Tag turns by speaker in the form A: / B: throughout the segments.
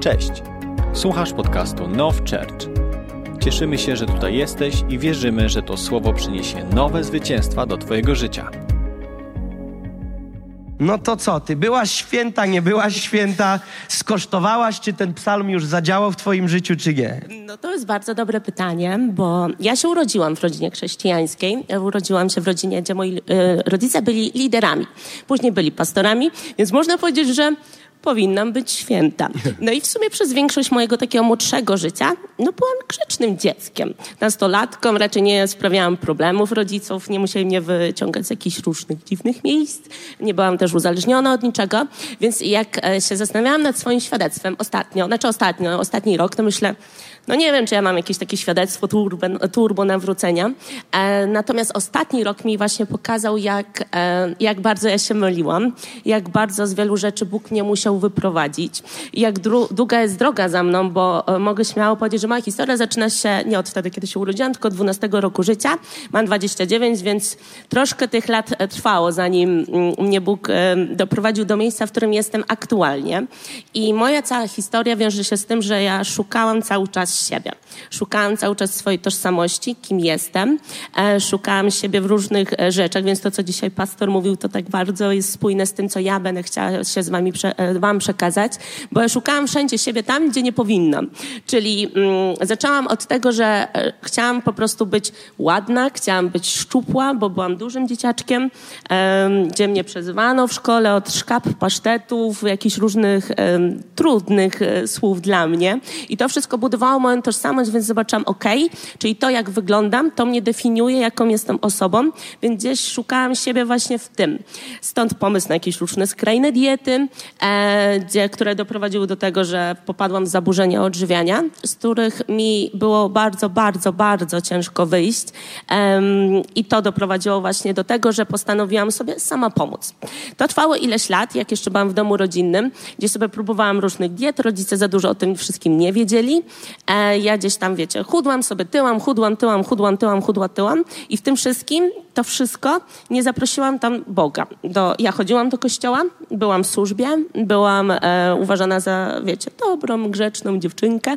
A: Cześć! Słuchasz podcastu Now Church. Cieszymy się, że tutaj jesteś i wierzymy, że to słowo przyniesie nowe zwycięstwa do Twojego życia.
B: No to co, ty byłaś święta, nie byłaś święta? Skosztowałaś, czy ten psalm już zadziałał w twoim życiu, czy nie?
C: No to jest bardzo dobre pytanie, bo ja się urodziłam w rodzinie chrześcijańskiej. Ja urodziłam się w rodzinie, gdzie moi e, rodzice byli liderami. Później byli pastorami, więc można powiedzieć, że powinnam być święta. No i w sumie przez większość mojego takiego młodszego życia, no byłam grzecznym dzieckiem. Nastolatką raczej nie sprawiałam problemów rodziców, nie musieli mnie wyciągać z jakichś różnych dziwnych miejsc. Nie byłam też uzależniona od niczego, więc jak e, się zastanawiałam nad swoim świadectwem ostatnio, znaczy ostatnio, ostatni rok, to myślę, no nie wiem, czy ja mam jakieś takie świadectwo turbo, turbo nawrócenia. E, natomiast ostatni rok mi właśnie pokazał, jak, e, jak bardzo ja się myliłam, jak bardzo z wielu rzeczy Bóg mnie musiał wyprowadzić, jak długa jest droga za mną, bo e, mogę śmiało powiedzieć, że moja historia zaczyna się nie od wtedy, kiedy się urodziłam, tylko od 12 roku życia. Mam 29, więc troszkę tych lat e, trwało, zanim mm, mnie Bóg e, doprowadził do miejsca, w którym jestem aktualnie. I moja cała historia wiąże się z tym, że ja szukałam cały czas siebie. Szukałam cały czas swojej tożsamości, kim jestem. E, szukałam siebie w różnych e, rzeczach, więc to, co dzisiaj pastor mówił, to tak bardzo jest spójne z tym, co ja będę chciała się z wami, e, wam przekazać, bo szukałam wszędzie siebie tam, gdzie nie powinnam. Czyli mm, zaczęłam od tego, że chciałam po prostu być ładna, chciałam być szczupła, bo byłam dużym dzieciaczkiem, gdzie mnie przezywano w szkole od szkap, pasztetów, jakichś różnych trudnych słów dla mnie. I to wszystko budowało moją tożsamość, więc zobaczyłam, ok, czyli to, jak wyglądam, to mnie definiuje, jaką jestem osobą, więc gdzieś szukałam siebie właśnie w tym. Stąd pomysł na jakieś różne skrajne diety, e, gdzie, które doprowadziły do tego, że popadłam w zaburzenia odżywiania, z których mi było bardzo, bardzo, bardzo ciężko wyjść. E, I to doprowadziło właśnie do tego, że postanowiłam sobie sama pomóc. To trwało ileś lat, jak jeszcze byłam w domu rodzinnym, gdzie sobie próbowałam różnych diet, rodzice za dużo o tym wszystkim nie wiedzieli. E, ja gdzieś tam, wiecie, chudłam sobie, tyłam, chudłam, tyłam, chudłam, tyłam, chudła, tyłam. I w tym wszystkim, to wszystko, nie zaprosiłam tam Boga. Do, ja chodziłam do kościoła, byłam w służbie, byłam e, uważana za, wiecie, dobrą, grzeczną dziewczynkę.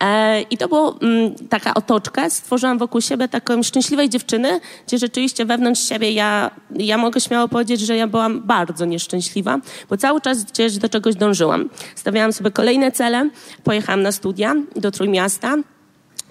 C: E, I to była mm, taka otoczka. Stworzyłam wokół siebie taką szczęśliwej dziewczyny, gdzie rzeczywiście wewnątrz siebie ja, ja mogę śmiało powiedzieć, że ja byłam bardzo nieszczęśliwa, bo cały czas gdzieś do czegoś dążyłam. Stawiałam sobie kolejne cele, pojechałam na studia do Trójmiasta, miasta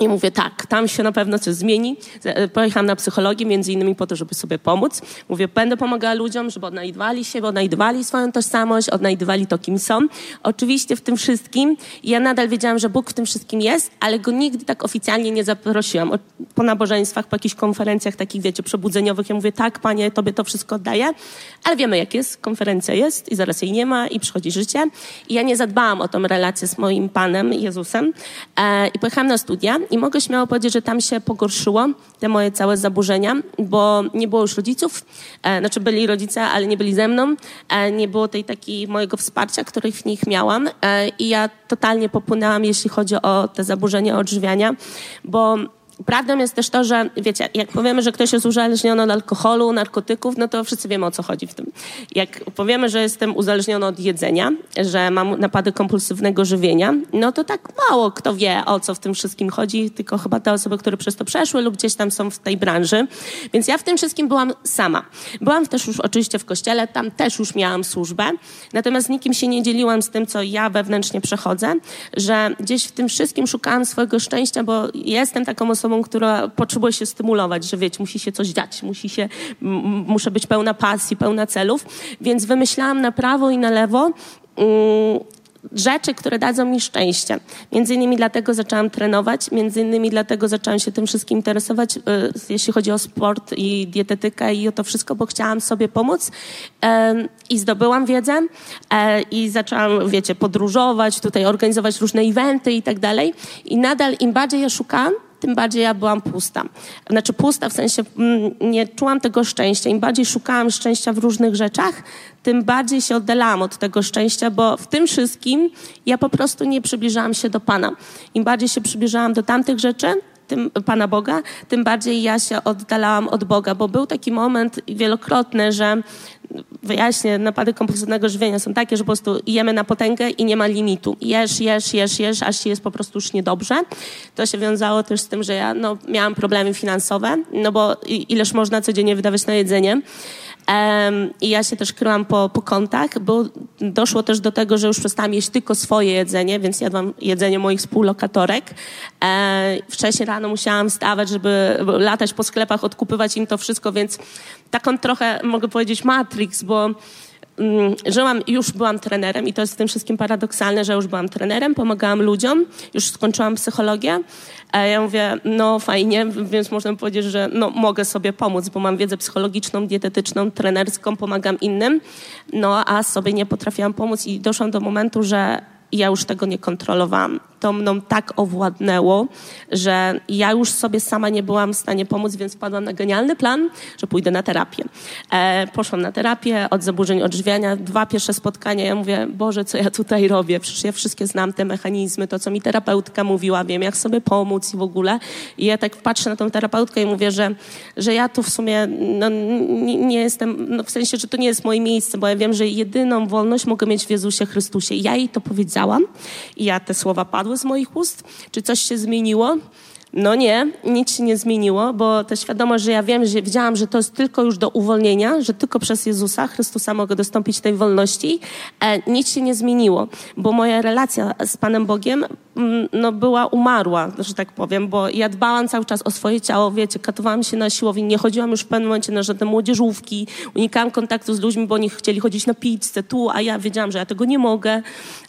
C: i mówię, tak, tam się na pewno coś zmieni. E, pojechałam na psychologię, między innymi po to, żeby sobie pomóc. Mówię, będę pomagała ludziom, żeby odnajdywali siebie, odnajdywali swoją tożsamość, odnajdywali to, kim są. Oczywiście w tym wszystkim, ja nadal wiedziałam, że Bóg w tym wszystkim jest, ale Go nigdy tak oficjalnie nie zaprosiłam. Po nabożeństwach, po jakichś konferencjach takich, wiecie, przebudzeniowych, ja mówię, tak, Panie, Tobie to wszystko oddaję, ale wiemy, jak jest, konferencja jest i zaraz jej nie ma i przychodzi życie. I ja nie zadbałam o tą relację z moim Panem, Jezusem e, i pojechałam na studia i mogę śmiało powiedzieć, że tam się pogorszyło te moje całe zaburzenia, bo nie było już rodziców, e, znaczy byli rodzice, ale nie byli ze mną, e, nie było tej takiej mojego wsparcia, których w nich miałam. E, i ja totalnie popłynęłam, jeśli chodzi o te zaburzenia odżywiania, bo Prawdą jest też to, że wiecie, jak powiemy, że ktoś jest uzależniony od alkoholu, narkotyków, no to wszyscy wiemy o co chodzi w tym. Jak powiemy, że jestem uzależniony od jedzenia, że mam napady kompulsywnego żywienia, no to tak mało kto wie o co w tym wszystkim chodzi, tylko chyba te osoby, które przez to przeszły lub gdzieś tam są w tej branży. Więc ja w tym wszystkim byłam sama. Byłam też już oczywiście w kościele, tam też już miałam służbę, natomiast nikim się nie dzieliłam z tym, co ja wewnętrznie przechodzę, że gdzieś w tym wszystkim szukałam swojego szczęścia, bo jestem taką osobą, osobą, która potrzebuje się stymulować, że wiecie, musi się coś dziać, musi się, muszę być pełna pasji, pełna celów, więc wymyślałam na prawo i na lewo mm, rzeczy, które dadzą mi szczęście. Między innymi dlatego zaczęłam trenować, między innymi dlatego zaczęłam się tym wszystkim interesować, y, jeśli chodzi o sport i dietetykę i o to wszystko, bo chciałam sobie pomóc i zdobyłam wiedzę e, i zaczęłam, wiecie, podróżować, tutaj organizować różne eventy i tak dalej i nadal im bardziej ja szukałam, tym bardziej ja byłam pusta. Znaczy pusta w sensie mm, nie czułam tego szczęścia. Im bardziej szukałam szczęścia w różnych rzeczach, tym bardziej się oddalałam od tego szczęścia, bo w tym wszystkim ja po prostu nie przybliżałam się do Pana. Im bardziej się przybliżałam do tamtych rzeczy, tym Pana Boga, tym bardziej ja się oddalałam od Boga, bo był taki moment wielokrotny, że wyjaśnię, napady kompulsywnego żywienia są takie, że po prostu jemy na potęgę i nie ma limitu. Jesz, jesz, jesz, jesz, aż ci jest po prostu już niedobrze. To się wiązało też z tym, że ja no, miałam problemy finansowe, no bo ileż można codziennie wydawać na jedzenie. I ja się też kryłam po, po kątach, bo doszło też do tego, że już przestałam jeść tylko swoje jedzenie, więc jadłam jedzenie moich współlokatorek. Wcześniej rano musiałam stawać, żeby latać po sklepach, odkupywać im to wszystko, więc taką trochę, mogę powiedzieć, matrix, bo Mm, że mam, już byłam trenerem i to jest w tym wszystkim paradoksalne, że już byłam trenerem, pomagałam ludziom, już skończyłam psychologię. A ja mówię, no fajnie, więc można powiedzieć, że no, mogę sobie pomóc, bo mam wiedzę psychologiczną, dietetyczną, trenerską, pomagam innym, no a sobie nie potrafiłam pomóc i doszłam do momentu, że ja już tego nie kontrolowałam to mną tak owładnęło, że ja już sobie sama nie byłam w stanie pomóc, więc wpadłam na genialny plan, że pójdę na terapię. E, poszłam na terapię od zaburzeń odżywiania. Dwa pierwsze spotkania, ja mówię, Boże, co ja tutaj robię? Przecież ja wszystkie znam te mechanizmy, to co mi terapeutka mówiła, wiem jak sobie pomóc i w ogóle. I ja tak patrzę na tą terapeutkę i mówię, że, że ja tu w sumie no, nie, nie, jestem, no, w sensie, że to nie jest moje miejsce, bo ja wiem, że jedyną wolność mogę mieć w Jezusie Chrystusie. Ja jej to powiedziałam i ja te słowa padły z moich ust? Czy coś się zmieniło? No nie, nic się nie zmieniło, bo ta świadomość, że ja wiem, że wiedziałam, że to jest tylko już do uwolnienia, że tylko przez Jezusa Chrystusa mogę dostąpić tej wolności, e, nic się nie zmieniło, bo moja relacja z Panem Bogiem no, była umarła, że tak powiem, bo ja dbałam cały czas o swoje ciało, wiecie, katowałam się na siłowni, nie chodziłam już w pewnym momencie na żadne młodzieżówki, unikałam kontaktu z ludźmi, bo oni chcieli chodzić na pizzę tu, a ja wiedziałam, że ja tego nie mogę,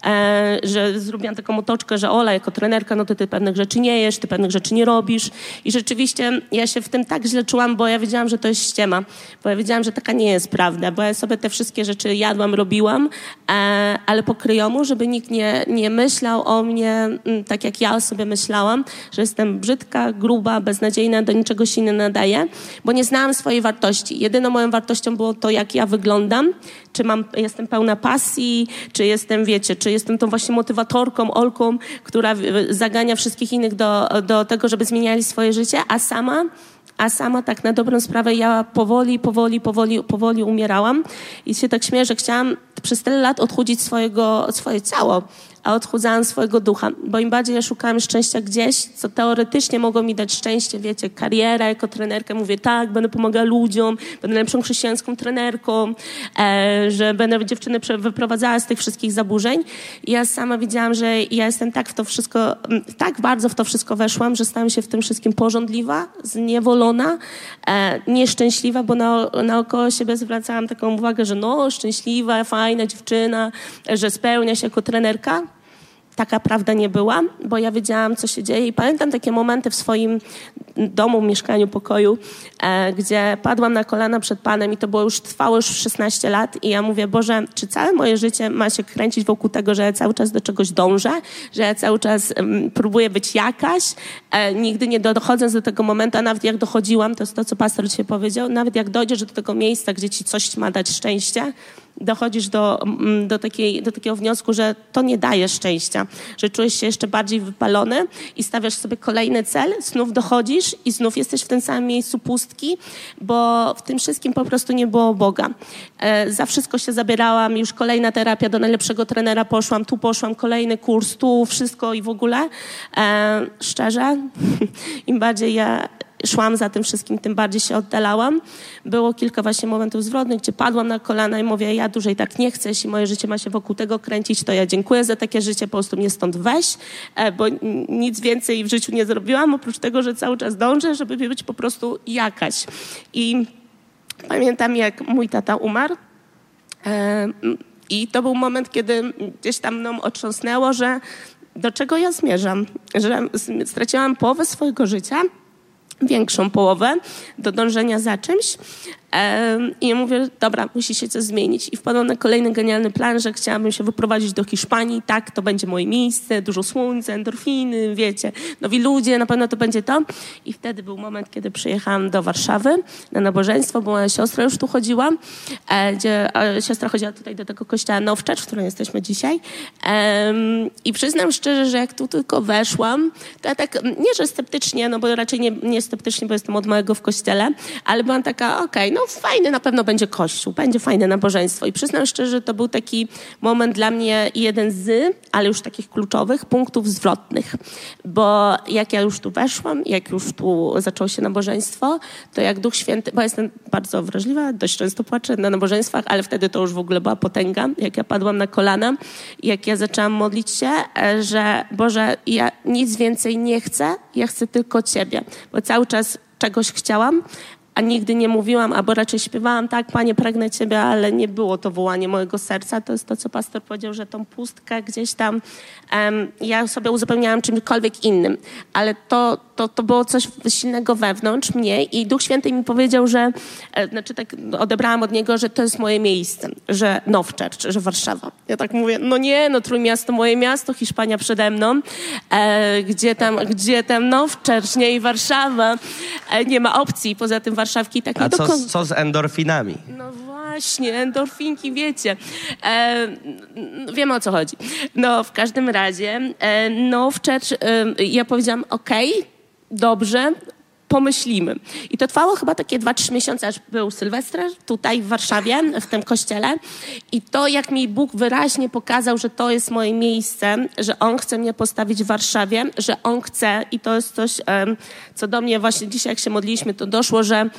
C: e, że zrobiłam taką otoczkę, że Ola, jako trenerka, no to ty pewnych rzeczy nie jesz, ty pewnych rzeczy nie robisz. I rzeczywiście ja się w tym tak źle czułam, bo ja wiedziałam, że to jest ściema, bo ja wiedziałam, że taka nie jest prawda, bo ja sobie te wszystkie rzeczy jadłam, robiłam, e, ale po kryjomu, żeby nikt nie, nie myślał o mnie mm, tak, jak ja o sobie myślałam, że jestem brzydka, gruba, beznadziejna, do niczego się nie nadaje, bo nie znałam swojej wartości. Jedyną moją wartością było to, jak ja wyglądam, czy mam, jestem pełna pasji, czy jestem, wiecie, czy jestem tą właśnie motywatorką, olką, która zagania wszystkich innych do, do tego, żeby zmieniali swoje życie, a sama a sama tak na dobrą sprawę ja powoli, powoli, powoli, powoli umierałam i się tak śmieję, że chciałam przez tyle lat odchudzić swojego, swoje ciało a odchudzałam swojego ducha, bo im bardziej ja szukałam szczęścia gdzieś, co teoretycznie mogło mi dać szczęście, wiecie, karierę jako trenerkę, mówię tak, będę pomagała ludziom, będę lepszą chrześcijańską trenerką, e, że będę dziewczyny wyprowadzała z tych wszystkich zaburzeń. I ja sama widziałam, że ja jestem tak w to wszystko, tak bardzo w to wszystko weszłam, że stałam się w tym wszystkim porządliwa, zniewolona, e, nieszczęśliwa, bo na, naokoło siebie zwracałam taką uwagę, że no, szczęśliwa, fajna dziewczyna, że spełnia się jako trenerka. Taka prawda nie była, bo ja wiedziałam, co się dzieje i pamiętam takie momenty w swoim domu, mieszkaniu, pokoju, e, gdzie padłam na kolana przed Panem i to było już, trwało już 16 lat i ja mówię, Boże, czy całe moje życie ma się kręcić wokół tego, że ja cały czas do czegoś dążę, że ja cały czas um, próbuję być jakaś, e, nigdy nie dochodząc do tego momentu, a nawet jak dochodziłam, to jest to, co pastor dzisiaj powiedział, nawet jak dojdziesz do tego miejsca, gdzie ci coś ma dać szczęście, dochodzisz do, mm, do, takiej, do takiego wniosku, że to nie daje szczęścia, że czujesz się jeszcze bardziej wypalony i stawiasz sobie kolejny cel, znów dochodzisz i znów jesteś w tym samym miejscu pustki, bo w tym wszystkim po prostu nie było Boga. E, za wszystko się zabierałam, już kolejna terapia, do najlepszego trenera poszłam, tu poszłam, kolejny kurs, tu wszystko i w ogóle. E, szczerze, im bardziej ja szłam za tym wszystkim, tym bardziej się oddalałam. Było kilka właśnie momentów zwrotnych, gdzie padłam na kolana i mówię, ja dłużej tak nie chcę, jeśli moje życie ma się wokół tego kręcić, to ja dziękuję za takie życie, po prostu mnie stąd weź, e, bo nic więcej w życiu nie zrobiłam, oprócz tego, że cały czas dążę, żeby być po prostu jakaś. I pamiętam, jak mój tata umarł, e, i to był moment, kiedy gdzieś tam mną otrząsnęło, że do czego ja zmierzam, że straciłam połowę swojego życia, większą połowę do dążenia za czymś, I ja mówię, dobra, musi się coś zmienić. I wpadłam na kolejny genialny plan, że chciałabym się wyprowadzić do Hiszpanii. Tak, to będzie moje miejsce, dużo słońca, endorfiny, wiecie, nowi ludzie, na pewno to będzie to. I wtedy był moment, kiedy przyjechałam do Warszawy na nabożeństwo, bo moja siostra już tu chodziła, e, gdzie siostra chodziła tutaj do tego kościoła Nowczecz, w którym jesteśmy dzisiaj. I przyznam szczerze, że jak tu tylko weszłam, to ja tak, nie że sceptycznie, no bo raczej nie, nie sceptycznie, bo jestem od małego w kościele, ale byłam taka, okej, okay, no fajny na pewno będzie kościół, będzie fajne nabożeństwo. I przyznam szczerze, to był taki moment dla mnie jeden z, ale już takich kluczowych punktów zwrotnych. Bo jak ja już tu weszłam, jak już tu zaczęło się nabożeństwo, to jak Duch Święty, bo jestem bardzo wrażliwa, dość często płaczę na nabożeństwach, ale wtedy to już w ogóle była potęga, jak ja padłam na kolana, jak ja zaczęłam modlić się, e, że Boże, ja nic więcej nie chcę, ja chcę tylko Ciebie, bo cały czas czegoś chciałam, a nigdy nie mówiłam, albo raczej śpiewałam, tak, Panie, pragnę Ciebie, ale nie było to wołanie mojego serca. To jest to, co pastor powiedział, że tą pustkę gdzieś tam um, ja sobie uzupełniałam czymkolwiek innym. Ale to, to, to było coś silnego wewnątrz mnie i Duch Święty mi powiedział, że, e, znaczy tak odebrałam od Niego, że to jest moje miejsce, że Nowczercz, że Warszawa. Ja tak mówię, no nie, no Trójmiasto moje miasto, Hiszpania przede mną, e, gdzie tam, gdzie tam Nowczercz, nie i Warszawa. E, nie ma opcji, poza tym Warszawki tak
B: A co, co z endorfinami?
C: No właśnie, endorfinki, wiecie. E, wiemy o co chodzi. No, w każdym razie, e, no, w Church, e, ja powiedziałam, okej, okay, dobrze, pomyślimy. I to trwało chyba takie 2-3 miesiące, aż był Sylwester tutaj w Warszawie, w tym kościele. I to, jak mi Bóg wyraźnie pokazał, że to jest moje miejsce, że On chce mnie postawić w Warszawie, że On chce, i to jest coś, co do mnie właśnie dzisiaj, jak się modliliśmy, to doszło, że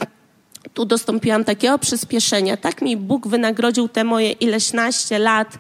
C: tu dostąpiłam takiego przyspieszenia. Tak mi Bóg wynagrodził te moje ileśnaście lat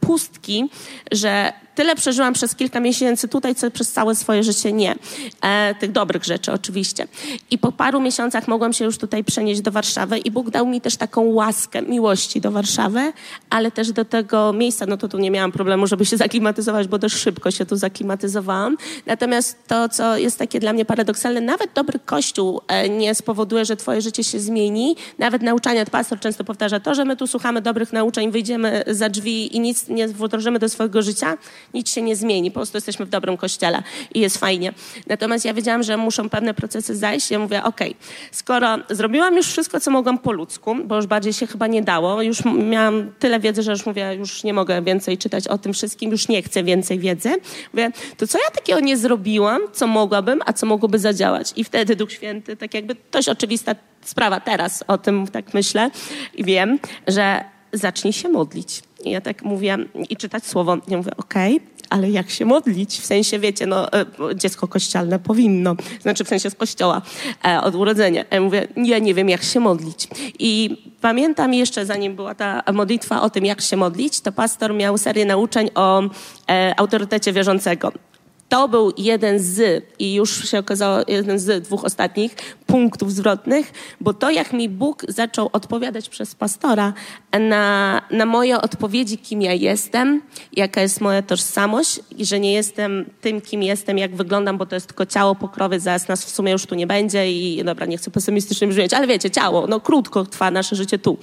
C: pustki, że tyle przeżyłam przez kilka miesięcy tutaj, co przez całe swoje życie nie. E, tych dobrych rzeczy oczywiście. I po paru miesiącach mogłam się już tutaj przenieść do Warszawy i Bóg dał mi też taką łaskę miłości do Warszawy, ale też do tego miejsca, no to tu nie miałam problemu, żeby się zaklimatyzować, bo dość szybko się tu zaklimatyzowałam. Natomiast to, co jest takie dla mnie paradoksalne, nawet dobry kościół e, nie spowoduje, że twoje życie się zmieni. Nawet nauczania, pastor często powtarza to, że my tu słuchamy dobrych nauczeń, wyjdziemy za drzwi i nic nie wdrożymy do swojego życia, nic się nie zmieni, po prostu jesteśmy w dobrym kościele i jest fajnie. Natomiast ja wiedziałam, że muszą pewne procesy zajść. Ja mówię, okej, okay, skoro zrobiłam już wszystko, co mogłam po ludzku, bo już bardziej się chyba nie dało, już miałam tyle wiedzy, że już mówię, już nie mogę więcej czytać o tym wszystkim, już nie chcę więcej wiedzy. Mówię, to co ja takiego nie zrobiłam, co mogłabym, a co mogłoby zadziałać? I wtedy Duch Święty, tak jakby dość oczywista sprawa teraz, o tym tak myślę i wiem, że zacznij się modlić. I ja tak mówię i czytać słowo. Ja mówię, okej, okay, ale jak się modlić? W sensie, wiecie, no, e, dziecko kościelne powinno, znaczy w sensie z kościoła e, od urodzenia. Ja mówię, ja nie wiem, jak się modlić. I pamiętam jeszcze, zanim była ta modlitwa o tym, jak się modlić, to pastor miał serię nauczeń o e, autorytecie wierzącego. To był jeden z, i już się okazało, jeden z dwóch ostatnich punktów zwrotnych, bo to, jak mi Bóg zaczął odpowiadać przez pastora na, na moje odpowiedzi, kim ja jestem, jaka jest moja tożsamość i że nie jestem tym, kim jestem, jak wyglądam, bo to jest tylko ciało pokrowy, zaraz nas w sumie już tu nie będzie i dobra, nie chcę pesymistycznie brzmieć, ale wiecie, ciało, no krótko trwa nasze życie tu.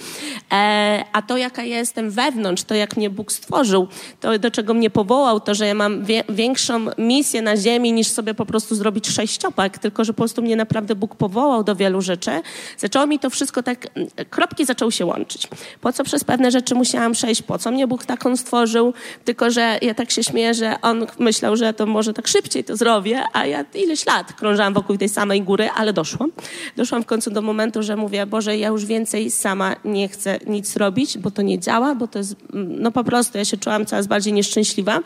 C: E, a to, jaka ja jestem wewnątrz, to jak mnie Bóg stworzył, to do czego mnie powołał, to, że ja mam wie, większą misję na ziemi niż sobie po prostu zrobić sześciopak, tylko że po prostu mnie naprawdę Bóg powołał do wielu rzeczy. Zaczęło mi to wszystko tak, kropki zaczęły się łączyć. Po co przez pewne rzeczy musiałam przejść, po co mnie Bóg taką stworzył, tylko że ja tak się śmieję, że On myślał, że to może tak szybciej to zrobię, a ja ileś lat krążałam wokół tej samej góry, ale doszłam. Doszłam w końcu do momentu, że mówię, Boże, ja już więcej sama nie chcę nic robić, bo to nie działa, bo to jest, no po prostu ja się czułam coraz bardziej nieszczęśliwa.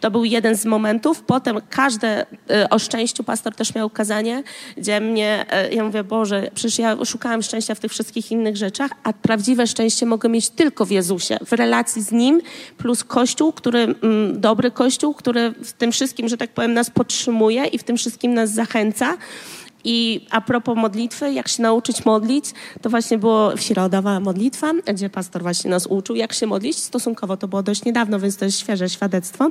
C: To był jeden z momentów. Potem każde y, o szczęściu pastor też miał kazanie, gdzie mnie, y, ja mówię, Boże, przecież ja szukałam szczęścia w tych wszystkich innych rzeczach, a prawdziwe szczęście mogę mieć tylko w Jezusie, w relacji z Nim, plus Kościół, który, mm, dobry Kościół, który w tym wszystkim, że tak powiem, nas podtrzymuje i w tym wszystkim nas zachęca. I a propos modlitwy, jak się nauczyć modlić, to właśnie było w środowa modlitwa, gdzie pastor właśnie nas uczył, jak się modlić. Stosunkowo to było dość niedawno, więc to jest świeże świadectwo.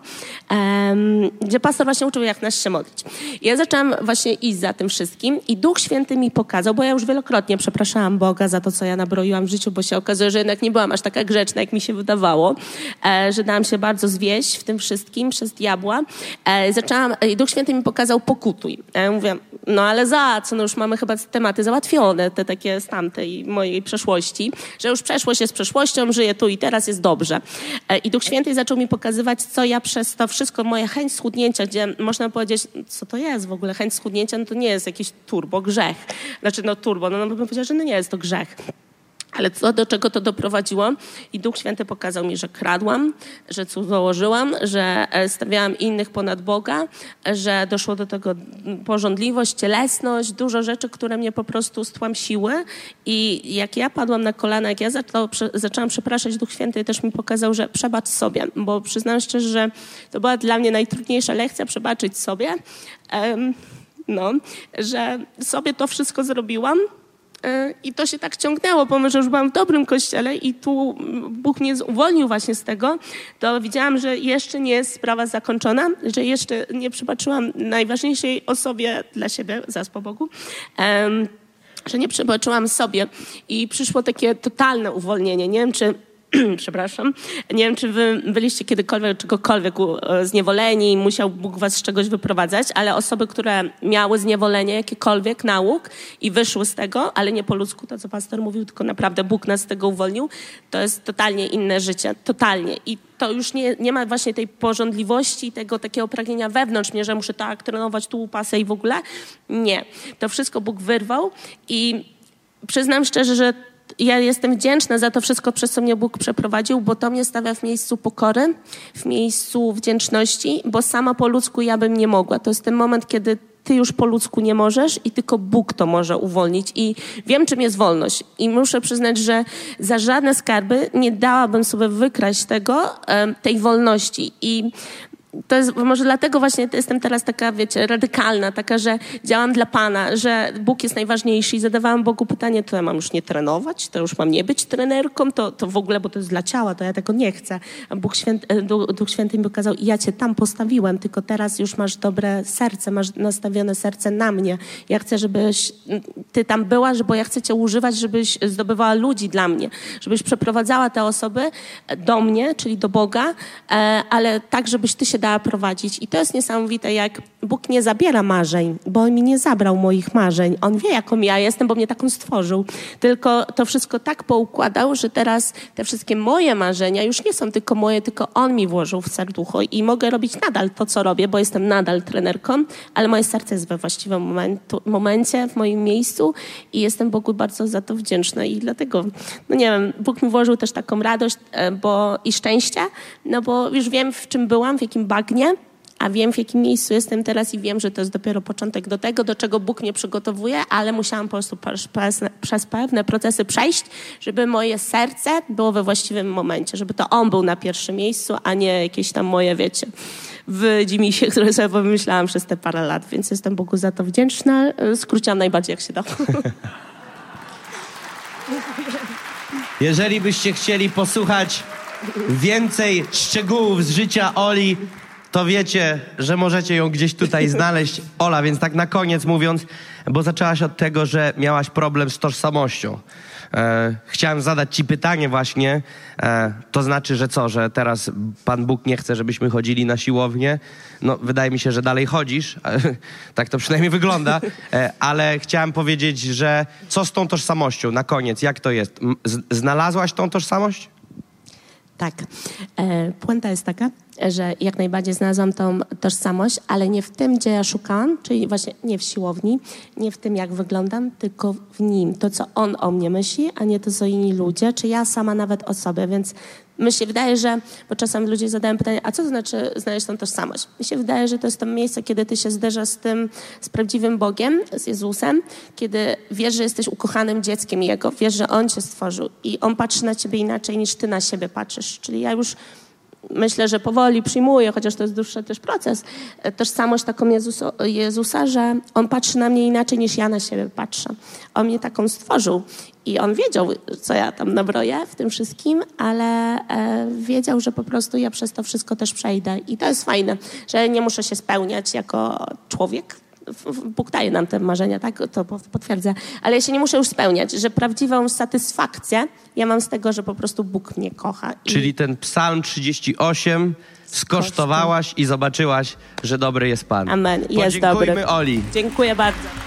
C: Um, gdzie pastor właśnie uczył, jak nas się modlić. Ja zaczęłam właśnie iść za tym wszystkim i Duch Święty mi pokazał, bo ja już wielokrotnie przepraszałam Boga za to, co ja nabroiłam w życiu, bo się okazuje, że jednak nie byłam aż taka grzeczna, jak mi się wydawało, e, że dałam się bardzo zwieść w tym wszystkim przez diabła. E, zaczęłam, e, Duch Święty mi pokazał pokutuj. E, ja mówię, no ale za co? No już mamy chyba tematy załatwione, te takie z tamtej mojej przeszłości, że już przeszłość jest przeszłością, żyję tu i teraz jest dobrze. E, I Duch Święty zaczął mi pokazywać, co ja przez to wszystko, moja chęć schudnięcia, gdzie można powiedzieć, co to jest w ogóle, chęć schudnięcia, no to nie jest jakiś turbo grzech. Znaczy, no turbo, no, no bym powiedziała, że no nie jest to grzech. Ale co, do czego to doprowadziło? I Duch Święty pokazał mi, że kradłam, że założyłam, że e, stawiałam innych ponad Boga, że doszło do tego porządliwość, cielesność, dużo rzeczy, które mnie po prostu stłamsiły. I jak ja padłam na kolana, jak ja zaczęłam przepraszać, Duch Święty też mi pokazał, że przebacz sobie, bo przyznam szczerze, że to była dla mnie najtrudniejsza lekcja, przebaczyć sobie. No, że sobie to wszystko zrobiłam, I to się tak ciągnęło, pomimo że już byłam w dobrym kościele i tu Bóg mnie uwolnił właśnie z tego, to widziałam, że jeszcze nie jest sprawa zakończona, że jeszcze nie przypatrzyłam najważniejszej osobie dla siebie, zaraz po Bogu, że nie przypatrzyłam sobie i przyszło takie totalne uwolnienie. Nie wiem, czy przepraszam. Nie wiem, czy wy byliście kiedykolwiek czegokolwiek e, zniewoleni i musiał Bóg was z czegoś wyprowadzać, ale osoby, które miały zniewolenie, jakiekolwiek nauk i wyszły z tego, ale nie po ludzku, to co pastor mówił, tylko naprawdę Bóg nas z tego uwolnił, to jest totalnie inne życie. Totalnie. I to już nie, nie ma właśnie tej porządliwości, tego takiego pragnienia wewnątrz mnie, że muszę tak trenować tu pasę i w ogóle. Nie. To wszystko Bóg wyrwał i przyznam szczerze, że ja jestem wdzięczna za to wszystko, przez co mnie Bóg przeprowadził, bo to mnie stawia w miejscu pokory, w miejscu wdzięczności, bo sama po ludzku ja bym nie mogła. To jest ten moment, kiedy ty już po ludzku nie możesz i tylko Bóg to może uwolnić. I wiem, czym jest wolność. I muszę przyznać, że za żadne skarby nie dałabym sobie wykraść tego, tej wolności. I to jest może dlatego właśnie jestem teraz taka, wiecie, radykalna, taka, że działam dla Pana, że Bóg jest najważniejszy i zadawałam Bogu pytanie, to ja mam już nie trenować, to już mam nie być trenerką, to, to w ogóle, bo to jest dla ciała, to ja tego nie chcę. A Bóg Święty, e, Duch Święty mi pokazał, ja cię tam postawiłem, tylko teraz już masz dobre serce, masz nastawione serce na mnie. Ja chcę, żebyś ty tam była, bo ja chcę cię używać, żebyś zdobywała ludzi dla mnie, żebyś przeprowadzała te osoby do mnie, czyli do Boga, e, ale tak, żebyś ty się dała prowadzić. I to jest niesamowite, jak Bóg nie zabiera marzeń, bo On mi nie zabrał moich marzeń. On wie, jaką ja jestem, bo mnie taką stworzył. Tylko to wszystko tak poukładał, że teraz te wszystkie moje marzenia już nie są tylko moje, tylko On mi włożył w serducho i mogę robić nadal to, co robię, bo jestem nadal trenerką, ale moje serce jest we właściwym momentu, momencie, w moim miejscu i jestem Bogu bardzo za to wdzięczna i dlatego, no nie wiem, Bóg mi włożył też taką radość e, bo, i szczęście, no bo już wiem, w czym byłam, w jakim bagnie, a wiem, w jakim miejscu jestem teraz i wiem, że to jest dopiero początek do tego, do czego Bóg mnie przygotowuje, ale musiałam po prostu przez, pewne procesy przejść, żeby moje serce było we właściwym momencie, żeby to On był na pierwszym miejscu, a nie jakieś tam moje, wiecie, w dzimisie, które sobie wymyślałam przez te parę lat, więc jestem Bogu za to wdzięczna. Skróciłam najbardziej, jak się dało.
B: Jeżeli byście chcieli posłuchać więcej szczegółów z życia Oli, to wiecie, że możecie ją gdzieś tutaj znaleźć. Ola, więc tak na koniec mówiąc, bo zaczęłaś od tego, że miałaś problem z tożsamością. E, chciałem zadać ci pytanie właśnie, e, to znaczy, że co, że teraz Pan Bóg nie chce, żebyśmy chodzili na siłownię? No, wydaje mi się, że dalej chodzisz, tak to przynajmniej wygląda, e, ale chciałem powiedzieć, że co z tą tożsamością na koniec, jak to jest? Znalazłaś tą tożsamość?
C: Tak. E, puenta jest taka, że jak najbardziej znalazłam tą tożsamość, ale nie w tym, gdzie ja szukałam, czyli właśnie nie w siłowni, nie w tym, jak wyglądam, tylko w nim. To, co on o mnie myśli, a nie to, co inni ludzie, czy ja sama nawet o sobie. Więc mi się wydaje, że, bo czasem ludzie zadają pytanie, a co to znaczy znaleźć tą tożsamość? Mi się wydaje, że to jest to miejsce, kiedy ty się zderzasz z tym, z prawdziwym Bogiem, z Jezusem, kiedy wiesz, że jesteś ukochanym dzieckiem Jego, wiesz, że On cię stworzył i On patrzy na ciebie inaczej niż ty na siebie patrzysz. Czyli ja już myślę, że powoli przyjmuję, chociaż to jest dłuższy też proces, e, tożsamość taką Jezusa, że On patrzy na mnie inaczej niż ja na siebie patrzę. On mnie taką stworzył i On wiedział, co ja tam nabroję w tym wszystkim, ale e, wiedział, że po prostu ja przez to wszystko też przejdę. I to jest fajne, że nie muszę się spełniać jako człowiek, Bóg daje nam te marzenia, tak? To potwierdza. Ale ja się nie muszę już spełniać, że prawdziwą satysfakcję ja mam z tego, że po prostu Bóg mnie kocha.
B: I... Czyli ten psalm 38 skosztowałaś i zobaczyłaś, że dobry jest Pan.
C: Amen. Jest dobry.
B: Oli.
C: Dziękuję bardzo.